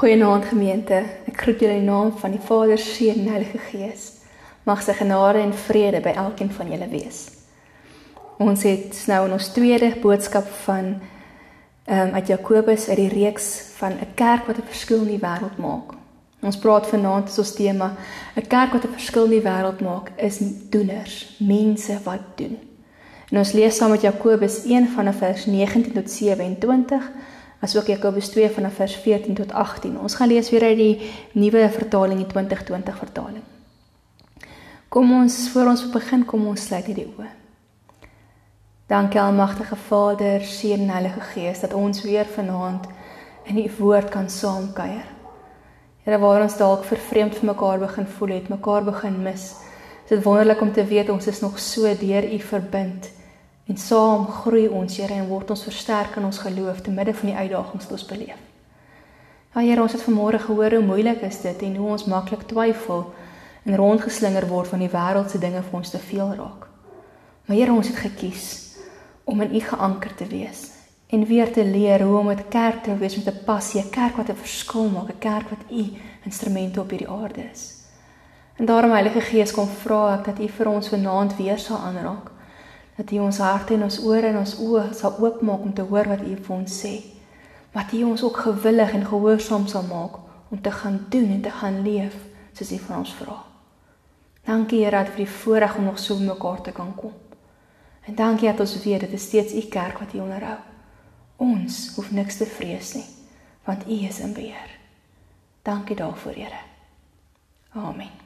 Goeienaand gemeente. Ek groet julle in die naam van die Vader, Seun en Heilige Gees. Mag sy genade en vrede by elkeen van julle wees. Ons het nou in ons tweede boodskap van ehm um, uit Jakobus uit die reeks van 'n kerk wat 'n verskil in die wêreld maak. Ons praat vanaand as ons tema 'n kerk wat 'n verskil in die wêreld maak is doeners, mense wat doen. En ons lees saam met Jakobus 1 van vers 19 tot 27 asook Jakobus 2 vanaf vers 14 tot 18. Ons gaan lees weer uit die nuwe vertaling, die 2020 vertaling. Kom ons voor ons begin, kom ons sluit net die oë. Dankie almagtige Vader, Seun en Heilige Gees dat ons weer vanaand in U woord kan saamkuier. Here waar ons dalk vervreemd vir mekaar begin voel het, mekaar begin mis. Dit is wonderlik om te weet ons is nog so deur U verbind. En saam groei ons, Here, en word ons versterk in ons geloof te midde van die uitdagings wat ons beleef. Ja, Here, ons het vanmôre gehoor hoe moeilik is dit en hoe ons maklik twyfel en rondgeslinger word van die wêreldse dinge vir ons te veel raak. Maar Here, ons het gekies om in U geanker te wees en weer te leer hoe om met kerk te wees met 'n passie, 'n kerk wat 'n verskil maak, 'n kerk wat U instrumente op hierdie aarde is. En daarom Heilige Gees kom vra ek dat U vir ons vanaand weer sal aanraak dat U ons harte en ons ore en ons oë sal oopmaak om te hoor wat U vir ons sê. Wat U ons ook gewillig en gehoorsaam sal maak om te gaan doen en te gaan leef soos U van ons vra. Dankie Here dat vir die voorreg om nog so mekaar te kan kom. En dankie dat ons weet dit is steeds U kerk wat U onderhou. Ons hoef niks te vrees nie, want U is in beheer. Dankie daarvoor, Here. Amen.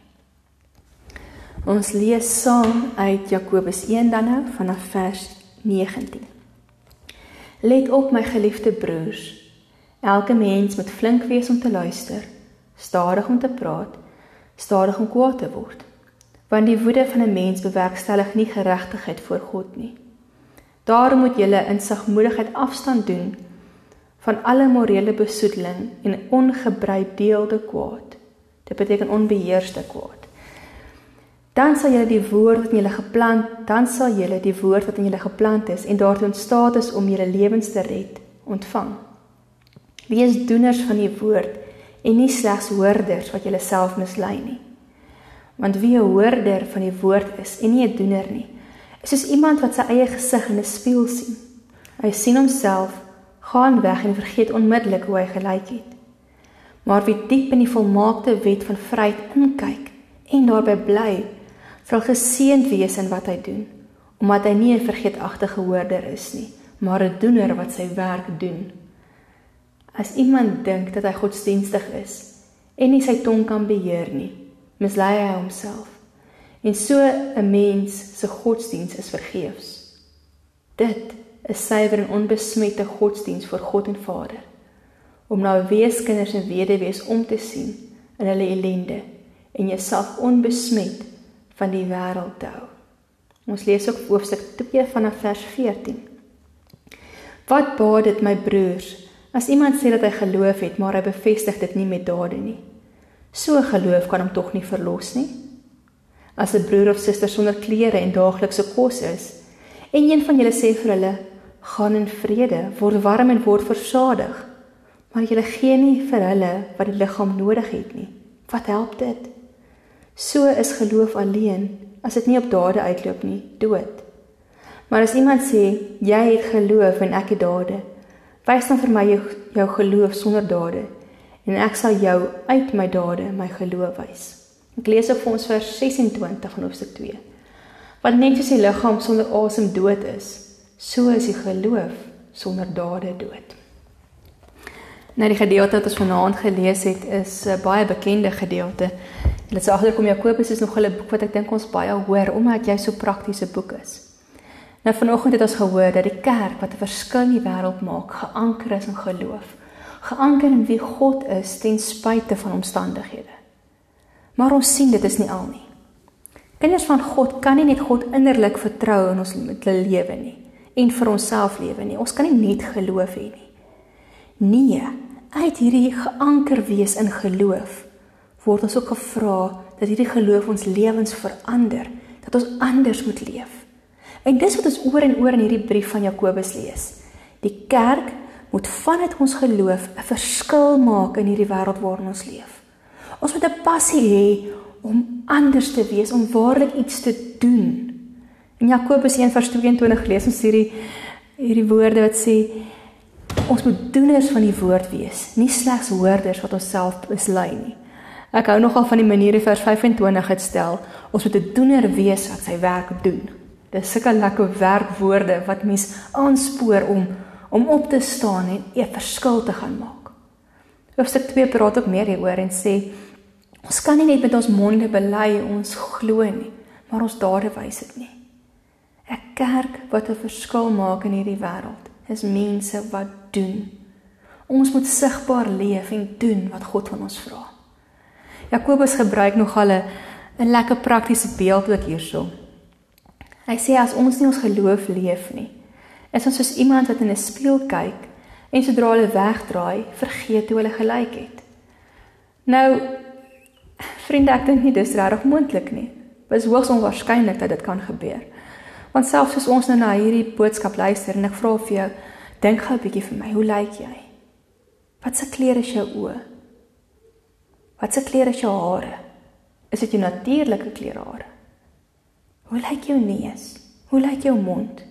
Ons lees saam uit Jakobus 1 dan nou vanaf vers 19. Let op my geliefde broers. Elke mens moet flink wees om te luister, stadig om te praat, stadig om kwaad te word. Want die woede van 'n mens bewerkstellig nie geregtigheid voor God nie. Daarom moet julle in sagmoedigheid afstand doen van alle morele besoedeling en ongebruikdeelde kwaad. Dit beteken onbeheerste kwaad dan sal julle die woord wat in julle geplant, dan sal julle die woord wat in julle geplant is en daartoe in staat is om julle lewens te red, ontvang. Wees doeners van die woord en nie slegs hoorders wat julle self mislei nie. Want wie 'n hoorder van die woord is en nie 'n doener nie, is soos iemand wat sy eie gesig in 'n spieël sien. Hy sien homself, gaan weg en vergeet onmiddellik hoe hy gelyk het. Maar wie diep in die volmaakte wet van vryheid inkyk en daarbey bly, sal geseënd wees in wat hy doen, omdat hy nie 'n vergeetagtige hoorder is nie, maar 'n doener wat sy werk doen. As iemand dink dat hy godsdienstig is en nie sy tong kan beheer nie, mislei hy homself. En so 'n mens se godsdiens is vergeefs. Dit is suiwer en onbesmette godsdiens voor God en Vader om na weeskinders en weduwees om te sien in hulle ellende en jouself onbesmet van die wêreld te hou. Ons lees ook hoofstuk 2 vanaf vers 14. Wat baat dit my broers as iemand sê dat hy geloof het, maar hy bevestig dit nie met dade nie? So geloof kan hom tog nie verlos nie. As 'n broer of suster sonder klere en daaglikse kos is, en een van julle sê vir hulle: "Gaan in vrede, word warm en word versadig," maar julle gee nie vir hulle wat die liggaam nodig het nie. Wat help dit? So is geloof alleen as dit nie op dade uitloop nie, dood. Maar as iemand sê jy het geloof en ek het dade, wys dan vir my jou, jou geloof sonder dade en ek sal jou uit my dade my geloof wys. Ek lees op ons vers 26 van hoofstuk 2. Want net soos die liggaam sonder asem dood is, so is die geloof sonder dade dood. Nou die gedeelte wat ons vanaand gelees het is 'n baie bekende gedeelte Dit sê agterkom Jakobus is nog 'n boek wat ek dink ons baie hoor omdat jy so praktiese boek is. Nou vanoggend het ons gehoor dat die kerk wat 'n verskil in die wêreld maak, geanker is in geloof. Geanker in wie God is ten spyte van omstandighede. Maar ons sien dit is nie al nie. Kinders van God kan nie net God innerlik vertrou in ons hulle lewe nie en vir onsself lewe nie. Ons kan nie net geloof hê nie. Nee, uit hierdie geanker wees in geloof word ons ook gevra dat hierdie geloof ons lewens verander, dat ons anders moet leef. En dis wat ons oor en oor in hierdie brief van Jakobus lees. Die kerk moet vanuit ons geloof 'n verskil maak in hierdie wêreld waarin ons leef. Ons moet 'n passie hê om anders te wees, om waarlik iets te doen. In Jakobus 1:22 lees ons hierdie hierdie woorde wat sê ons moet doeners van die woord wees, nie slegs hoorders wat onsself beslei nie. Ek hou nogal van die manier vers 25 het stel, ons moet 'n doener wees wat sy werk doen. Dis sulke lekker werkwoorde wat mens aanspoor om om op te staan en 'n verskil te gaan maak. Hoofstuk 2 praat ook meer hieroor en sê ons kan nie net met ons monde bely ons glo nie, maar ons dade wys dit nie. 'n Kerk wat 'n verskil maak in hierdie wêreld is mense wat doen. Ons moet sigbaar leef en doen wat God van ons vra. Jakobus gebruik nog al 'n lekker praktiese beeld ook hierso. Hy sê as ons nie ons geloof leef nie, is ons soos iemand wat in 'n spieël kyk en sodra hulle wegdraai, vergeet hoe hulle gelyk het. Nou vriende, ek dink nie dis regtig moontlik nie. Dit is hoogs onwaarskynlik dat dit kan gebeur. Want selfs as ons nou na hierdie boodskap luister en ek vra vir jou, dink gou 'n bietjie vir my, hoe lyk jy? Wat se kleure is jou oë? Wat se kleure is jou hare? Is dit jou natuurlike kleurhare? Hoe lyk jou neus? Hoe lyk jou mond?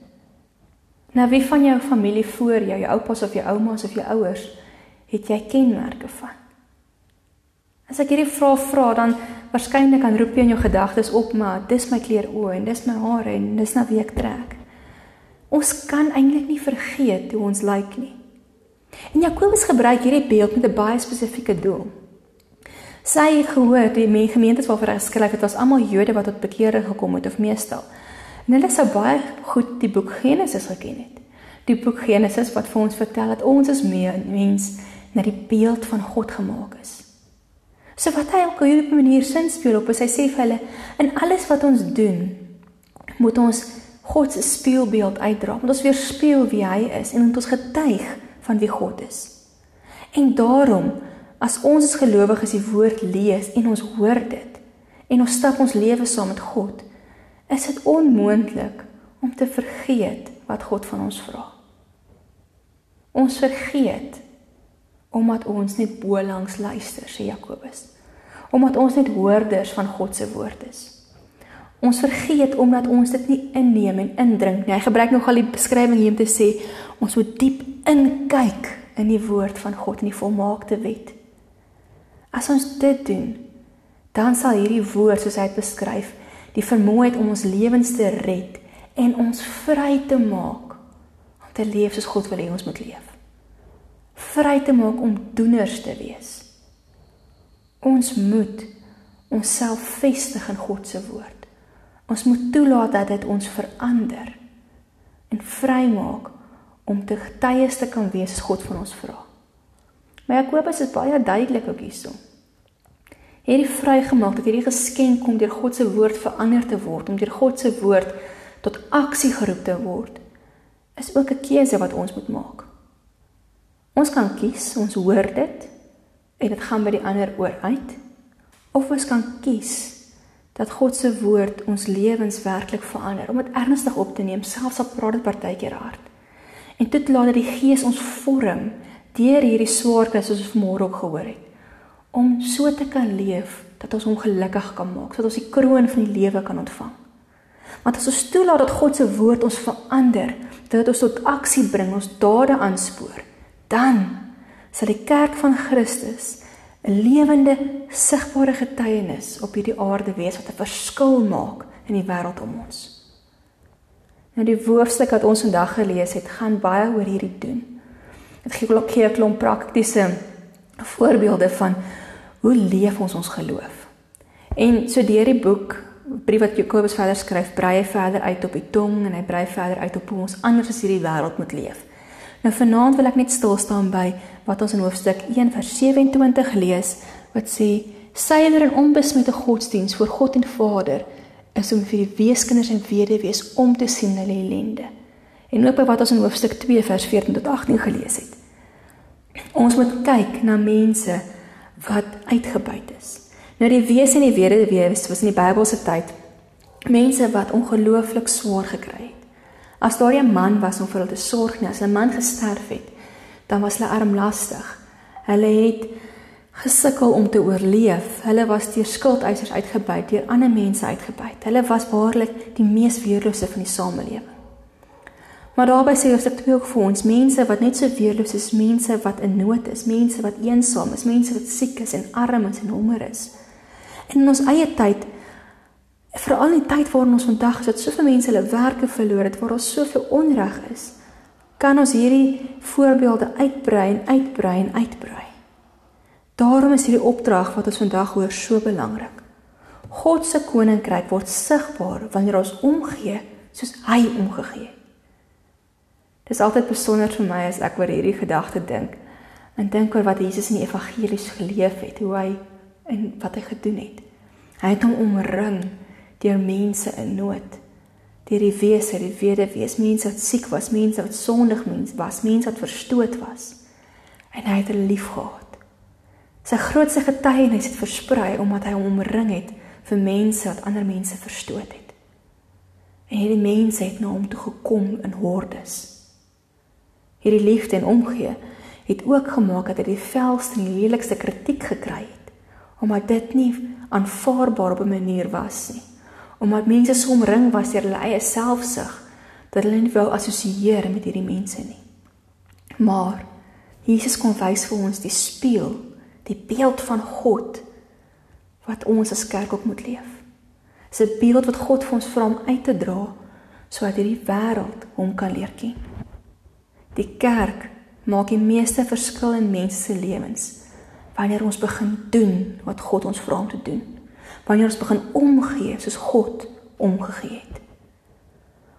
Nou wie van jou familie voor jou, jou oupas of jou oumas of jou ouers, het jy kenmerke van? As ek hierdie vraag vra, dan waarskynlik kan roep jy in jou gedagtes op, maar dis my kleur oë en dis my hare en dis na wie ek trek. Ons kan eintlik nie vergeet hoe ons lyk nie. En Jakobus gebruik hierdie beeld met 'n baie spesifieke doel. Sy gehoor die gemeentes waarvoor hy geskryf het, was almal Jode wat tot bekering gekom het of meestal. En hulle sou baie goed die boek Genesis geken het. Die boek Genesis wat vir ons vertel dat ons as mens na die beeld van God gemaak is. So wat hy op 'n manier sin speel op, hy sê vir hulle in alles wat ons doen, moet ons God se spieelbeeld uitdra. Moet ons weerspieël wie hy is en moet ons getuig van wie God is. En daarom As ons as gelowiges die woord lees en ons hoor dit en ons stap ons lewe saam met God, is dit onmoontlik om te vergeet wat God van ons vra. Ons vergeet omdat ons net bo langs luister, sê Jakobus. Omdat ons net hoorders van God se woord is. Ons vergeet omdat ons dit nie inneem en indrink nie. Hy gebruik nogal die beskrywing hier om te sê ons moet diep inkyk in die woord van God in die volmaakte wet. As ons dit doen, dan sal hierdie woord soos hy dit beskryf, die vermoë het om ons lewens te red en ons vry te maak om te leef soos God wil hê ons moet leef. Vry te maak om doeners te wees. Ons moet onsself vestig in God se woord. Ons moet toelaat dat dit ons verander en vrymaak om te getuies te kan wees God van ons vra. Maar Jakobus is baie duidelik ook hierso. Hierdie vrygemaak dat hierdie geskenk kom deur God se woord verander te word, om deur God se woord tot aksie geroep te word, is ook 'n keuse wat ons moet maak. Ons kan kies, ons hoor dit en dit gaan by die ander oor uit, of ons kan kies dat God se woord ons lewens werklik verander, om dit ernstig op te neem, selfs al praat dit partykeer hard. En dit laat dat die Gees ons vorm deur hierdie swaar kry soos ons môre ook gehoor het om so te kan leef dat ons hom gelukkig kan maak sodat ons die kroon van die lewe kan ontvang. Want as ons toelaat dat God se woord ons verander dat dit ons tot aksie bring ons dade aanspoor dan sal die kerk van Christus 'n lewende sigbare getuienis op hierdie aarde wees wat 'n verskil maak in die wêreld om ons. Nou die woordstuk wat ons vandag gelees het gaan baie oor hierdie doen Dit gee 'n klomp praktiese voorbeelde van hoe leef ons ons geloof. En so deur die boek brief wat Jakobus verder skryf, brei hy verder uit op die tong en hy brei verder uit op hoe ons anders as hierdie wêreld moet leef. Nou vanaand wil ek net stil staan by wat ons in hoofstuk 1 vers 27 lees wat sê suiwer en onbesmette godsdiens voor God en Vader is om vir die weeskinders en weduwees om te sien hulle ellende en ook by wat ons in hoofstuk 2 vers 14 tot 18 gelees het. Ons moet kyk na mense wat uitgebuit is. Nou die wese en die weduwees was in die Bybelse tyd mense wat ongelooflik swaar gekry het. As daar 'n man was om vir hulle te sorg, nie as 'n man gesterf het, dan was hulle armlastig. Hulle het gesukkel om te oorleef. Hulle was deur skuldeisers uitgebuit, deur ander mense uitgebuit. Hulle was waarlik die mees weerlose van die samelewing. Maar daarbey sê ons dit ook vir ons mense wat net so weerloos is, mense wat in nood is, mense wat eensaam is, mense wat siek is en arm is en honger is. En in ons eie tyd veral in die tyd waarin ons vandag is, dat soveel mense hulle werke verloor het, waar daar soveel onreg is, kan ons hierdie voorbeelde uitbrei en uitbrei en uitbrei. Daarom is hierdie opdrag wat ons vandag hoor so belangrik. God se koninkryk word sigbaar wanneer ons omgee soos hy omgegee het. Dit is altyd besonder vir my as ek oor hierdie gedagte dink en dink oor wat Jesus in die evangelies geleef het, hoe hy en wat hy gedoen het. Hy het hom omring deur mense in nood. Deur die wese, die weduwees, mense wat siek was, mense wat sondig mens was, mense wat verstoot was. En hy het hulle liefgehad. Sy grootste getuienis het versprei omdat hy hom omring het vir mense wat ander mense verstoot het. En hierdie mense het na hom toe gekom in hordes. Hierdie liefde en omgee het ook gemaak dat hy die velste en die lelikste kritiek gekry het omdat dit nie aanvaarbaar op 'n manier was nie omdat mense so omring was deur hulle eie selfsug dat hulle nie wou assosieer met hierdie mense nie. Maar Jesus kom wys vir ons die spieël, die beeld van God wat ons as kerk ook moet leef. Dis 'n beeld wat God vir ons vra om uit te dra sodat hierdie wêreld hom kan leer ken. Die kerk maak die meeste verskil in mense se lewens wanneer ons begin doen wat God ons vra om te doen wanneer ons begin omgee soos God omgegee het.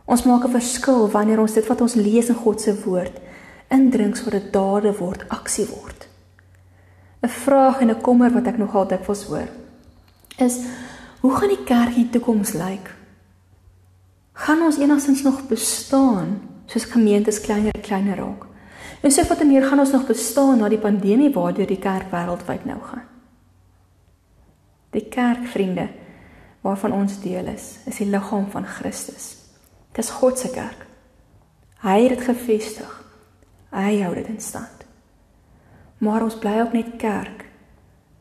Ons maak 'n verskil wanneer ons dit wat ons lees in God se woord indrink sodat dit dade word, aksie word. 'n Vraag en 'n kommer wat ek nogal dikwels hoor is hoe gaan die kerk in die toekoms lyk? Gaan ons enigstens nog bestaan soos gemeentes kleiner en kleiner raak? En sê wat meer gaan ons nog bestaan na die pandemie waardeur die kerk wêreldwyd nou gaan? Die kerk, vriende, waarvan ons deel is, is die liggaam van Christus. Dit is God se kerk. Hy het dit gevestig. Hy hou dit in stand. Maar ons bly ook net kerk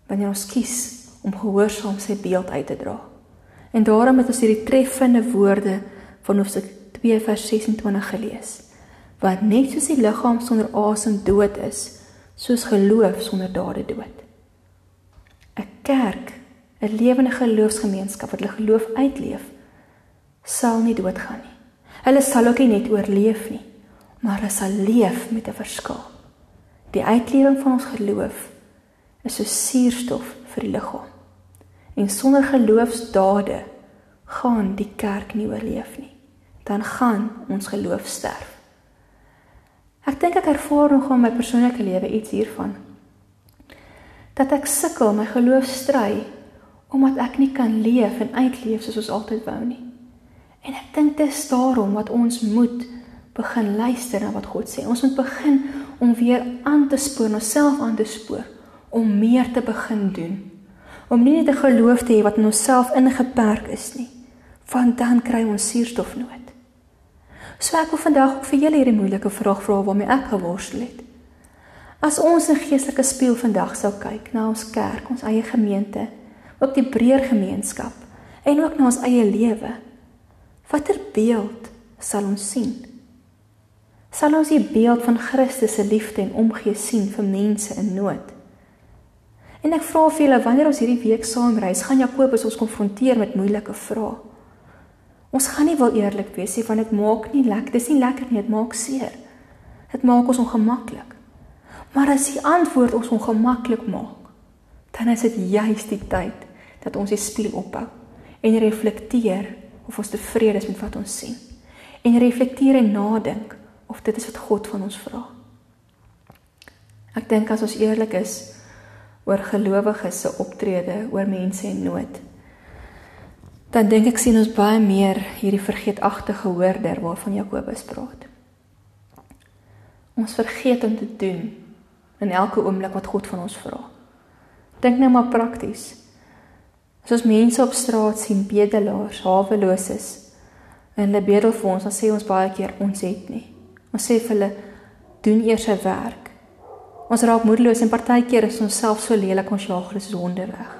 wanneer ons kies om gehoorsaam sy beeld uit te dra. En daarom het ons hierdie treffende woorde van Hoofstuk 2 vers 26 gelees. Wat net soos die liggaam sonder asem dood is, soos geloof sonder dade dood. 'n Kerk 'n lewende geloofsgemeenskap wat hulle geloof uitleef, sal nie doodgaan nie. Hulle sal ook nie net oorleef nie, maar hulle sal leef met 'n verskil. Die uitlewing van ons geloof is so suurstof vir die liggaam. En sonder geloofsdade gaan die kerk nie oorleef nie. Dan gaan ons geloof sterf. Ek dink ek ervaar nog in my persoonlike lewe iets hiervan. Dat ek sukkel my geloof stry omdat ek nie kan leef en uitleef soos ons altyd wou nie. En ek dink dit is daarom wat ons moet begin luister na wat God sê. Ons moet begin om weer aan te spoor, onsself aan te spoor om meer te begin doen. Om nie net 'n geloof te hê wat in onsself ingeperk is nie, want dan kry ons suurstofnood. So ek wil vandag ook vir julle hierdie moeilike vraag vra waarmee ek geworstel het. As ons 'n geestelike spieël vandag sou kyk na ons kerk, ons eie gemeente, ook die breër gemeenskap en ook na ons eie lewe. Watter beeld sal ons sien? Sal ons die beeld van Christus se liefde en omgee sien vir mense in nood? En ek vra vir julle wanneer ons hierdie week saam reis, gaan Jakobus ons konfronteer met moeilike vrae. Ons gaan nie wil eerlik wees nie, want dit maak nie lekker, dis nie lekker nie, dit maak seer. Dit maak ons ongemaklik. Maar as die antwoord ons ongemaklik maak, dan is dit juist die tyd dat ons die spieël ophou en reflekteer of ons tevrede is met wat ons sien. En reflekteer en nadink of dit is wat God van ons vra. Ek dink as ons eerlik is oor gelowiges se optrede oor mense in nood, dan dink ek sien ons baie meer hierdie vergeetagtige hoorder waarvan Jakobus praat. Ons vergeet om te doen in elke oomblik wat God van ons vra. Dink nou maar prakties. As ons mense op straat sien, bedelaars, haweloses, en hulle bedel vir ons, dan sê ons baie keer ons het nie. Ons sê vir hulle doen eers 'n werk Ons raak moedeloos en partykeer is ons self so lelik ons jaag hulle sonde weg.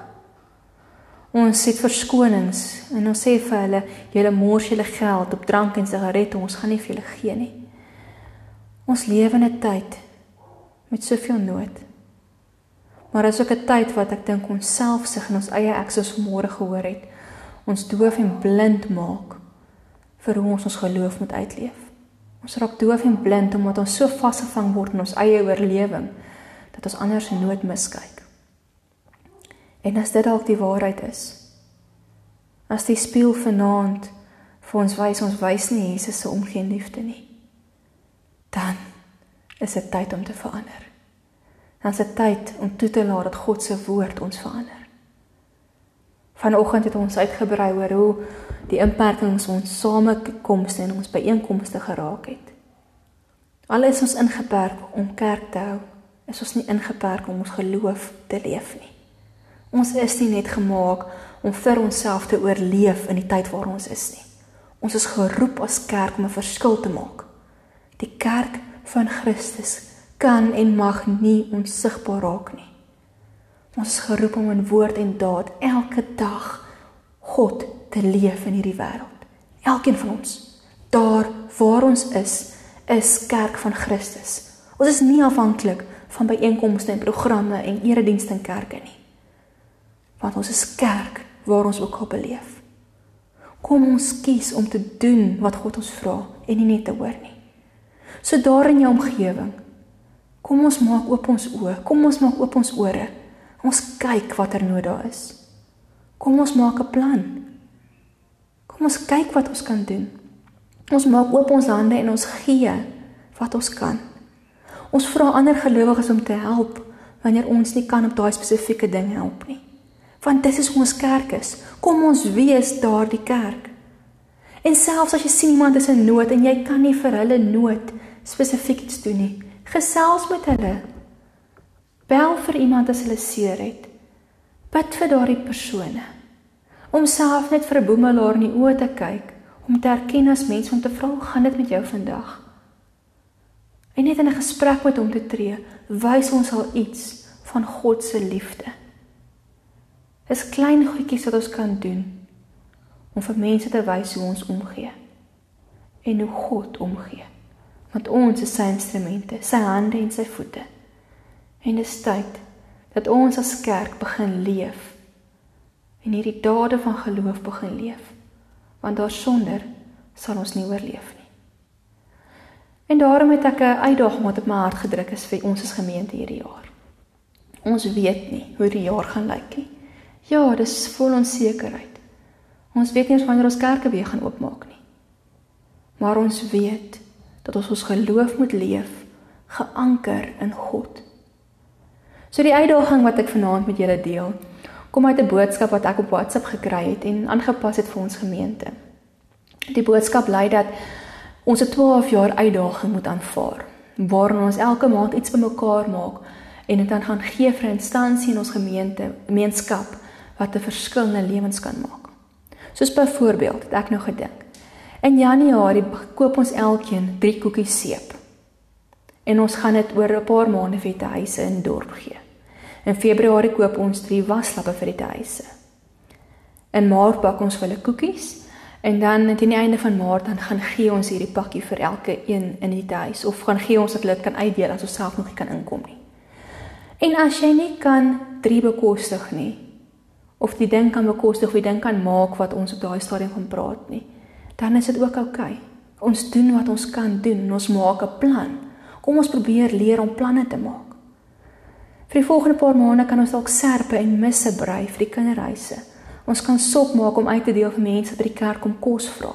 Ons het verskonings en ons sê vir hulle julle mors julle geld op drank en sigarette, ons gaan nie vir julle gee nie. Ons lewe in 'n tyd met soveel nood. Maar as ook 'n tyd wat ek dink ons self sig in ons eie ek soos môre gehoor het, ons doof en blind maak vir hoe ons ons geloof moet uitleef. Ons raak doof en blind omdat ons so vasgevang word in ons eie oorlewing dat ons ander se nood miskyk. En as dit dalk die waarheid is, as die spieël vanaand vir ons wys ons wys nie Jesus se omgee liefde nie, dan is dit tyd om te verander. Dan is dit tyd om toe te laat dat God se woord ons verander. Vanoggend het ons uitgebrei oor hoe die inperkings ons samekomste en ons byeenkomste geraak het. Al is ons ingeperk om kerk te hou, is ons nie ingeperk om ons geloof te leef nie. Ons is nie net gemaak om vir onsself te oorleef in die tyd waar ons is nie. Ons is geroep as kerk om 'n verskil te maak. Die kerk van Christus kan en mag nie onsigbaar raak nie. Ons is geroep om in woord en daad elke dag God te leef in hierdie wêreld. Elkeen van ons, daar waar ons is, is kerk van Christus. Ons is nie afhanklik van byeenkomste en programme en eredienste in kerke nie. Want ons is kerk waar ons ook al beleef. Kom ons kies om te doen wat God ons vra en nie net te hoor nie. So daar in jou omgewing, kom ons maak oop ons oë, kom ons maak oop ons ore. Ons kyk watter nood daar is. Kom ons maak 'n plan. Kom ons kyk wat ons kan doen. Ons maak oop ons hande en ons gee wat ons kan. Ons vra ander gelowiges om te help wanneer ons nie kan op daai spesifieke ding help nie. Want dit is ons kerk is. Kom ons wees daardie kerk. En selfs as jy sien iemand is in nood en jy kan nie vir hulle nood spesifiek iets doen nie, gesels met hulle. Bel vir iemand as hulle seer het. Bid vir daardie persone. Om self net vir 'n boemelaar in die oë te kyk, om te erken as mens om te vra, "Hoe gaan dit met jou vandag?" En net in 'n gesprek met hom te tree, wys ons al iets van God se liefde. Dis klein goedjies wat ons kan doen om vir mense te wys hoe ons omgee en hoe God omgee. Want ons is sy instrumente, sy hande en sy voete. En dit is tyd dat ons as kerk begin leef en hierdie dade van geloof begin leef. Want daarsonder sal ons nie oorleef nie. En daarom het ek 'n uitdaging wat op my hart gedruk is vir ons as gemeente hierdie jaar. Ons weet nie hoe die jaar gaan lyk nie. Ja, dis vol onsekerheid. Ons weet nie wanneer ons kerke weer gaan oopmaak nie. Maar ons weet dat ons ons geloof moet leef geanker in God. So die uitdaging wat ek vanaand met julle deel, kom uit 'n boodskap wat ek op WhatsApp gekry het en aangepas het vir ons gemeente. Die boodskap lui dat ons 'n 12 jaar uitdaging moet aanvaar, waarin ons elke maand iets bymekaar maak en dit dan gaan gee vir 'n instansie in ons gemeente, gemeenskap wat 'n verskil in lewens kan maak. Soos byvoorbeeld, het ek nou gedink. In Januarie koop ons elkeen 3 koekies seep. En ons gaan dit oor 'n paar maande vir die huise in dorp gee. In Februarie koop ons drie waslappe vir die huise. In Maart bak ons vir hulle koekies en dan teen die einde van Maart dan gaan gee ons hierdie pakkie vir elke een in die huis of gaan gee ons dat hulle dit kan uitdeel as ons self nog nie kan inkom nie. En as jy nie kan drie bekostig nie of die ding kan bekostig of die ding kan maak wat ons op daai stadium gaan praat nie, dan is dit ook oukei. Okay. Ons doen wat ons kan doen en ons maak 'n plan. Kom ons probeer leer om planne te maak. Vir die volgende paar maande kan ons dalk serpe en misse brei vir die kinderhuise. Ons kan sop maak om uit te deel vir mense by die kerk om kos vra.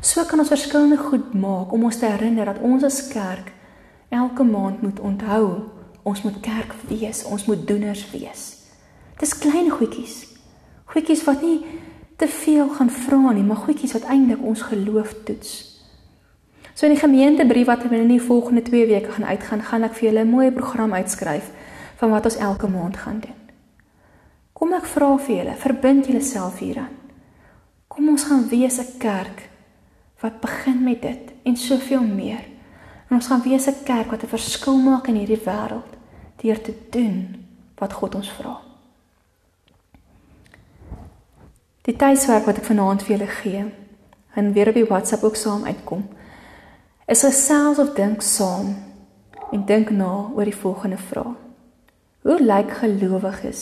So kan ons verskillende goed maak om ons te herinner dat ons as kerk elke maand moet onthou ons moet kerk wees, ons moet doeners wees. Dis klein goedjies. Goedjies wat nie te veel gaan vra nie, maar goedjies wat eintlik ons geloof toets. So in die gemeentebrief wat binne die volgende 2 weke gaan uitgaan, gaan ek vir julle 'n mooi program uitskryf van wat ons elke maand gaan doen. Kom ek vra vir julle, verbind julleself hieraan. Kom ons gaan wees 'n kerk wat begin met dit en soveel meer. En ons gaan wees 'n kerk wat 'n verskil maak in hierdie wêreld. deur te doen wat God ons vra. Die tuiswerk wat ek vanaand vir julle gee, en weer op die WhatsApp ook saam uitkom, is gesels of dink saam en dink na oor die volgende vraag. Hoe lyk gelowiges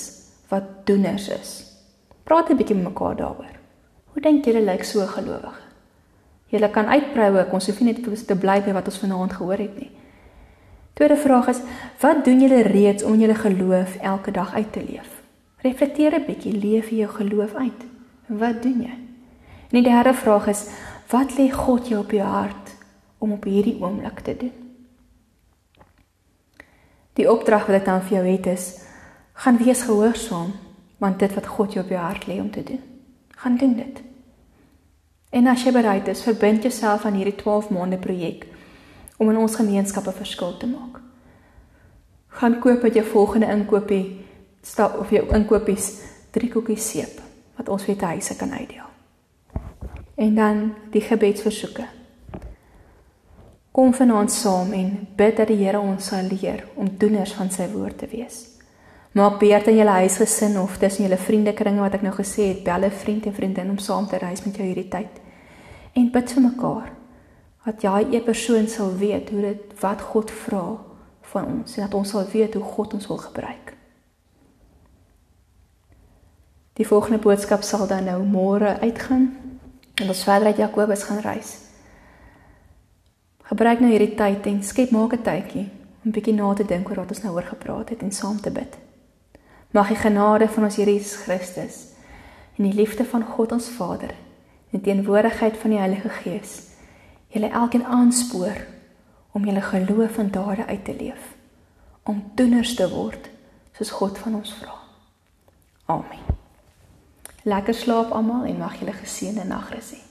wat doeners is? Praat 'n bietjie met mekaar daaroor. Hoe dink julle lyk so gelowige? Julle kan uitbrei ook, ons hoef nie net te bly by wat ons vanaand gehoor het nie. Tweede vraag is, wat doen julle reeds om julle geloof elke dag uit te leef? Reflekteer 'n bietjie, leef jy jou geloof uit? Wat doen jy? En die derde vraag is, wat lê God jou op jou hart om op hierdie oomblik te doen? Die opdrag wat ek dan vir jou het is, gaan wees gehoorsaam, want dit wat God jou op jou hart lê om te doen, gaan doen dit. En as jy bereid is, verbind jouself aan hierdie 12 maande projek om in ons gemeenskap 'n verskil te maak. Gaan koop met jou volgende inkoopie stap of jou inkopies 3 koekies seep wat ons vir die huise kan uitdeel. En dan die gebedsversoeke. Kom vanaand saam en bid dat die Here ons sal leer om doeners van sy woord te wees. Maak beurt in julle huisgesin of tussen julle vriendekringe wat ek nou gesê het, bel 'n vriend en vriendin om saam te reis met jou hierdie tyd. En bid vir mekaar dat jy 'n persoon sal weet hoe dit wat God vra van ons en dat ons sal weet hoe God ons wil gebruik. Die volgende boodskap sal dan nou môre uitgaan en ons verder uit Jakobus gaan reis. Gebruik nou hierdie tyd en skep maak 'n tydjie om bietjie na te dink oor wat ons nou oor gepraat het en saam te bid. Mag die genade van ons Here Jesus Christus en die liefde van God ons Vader en die teenwoordigheid van die Heilige Gees julle elkeen aanspoor om julle geloof en dade uit te leef om doeners te word soos God van ons vra. Amen. Lekker slaap almal en mag julle geseënde nagrus hê.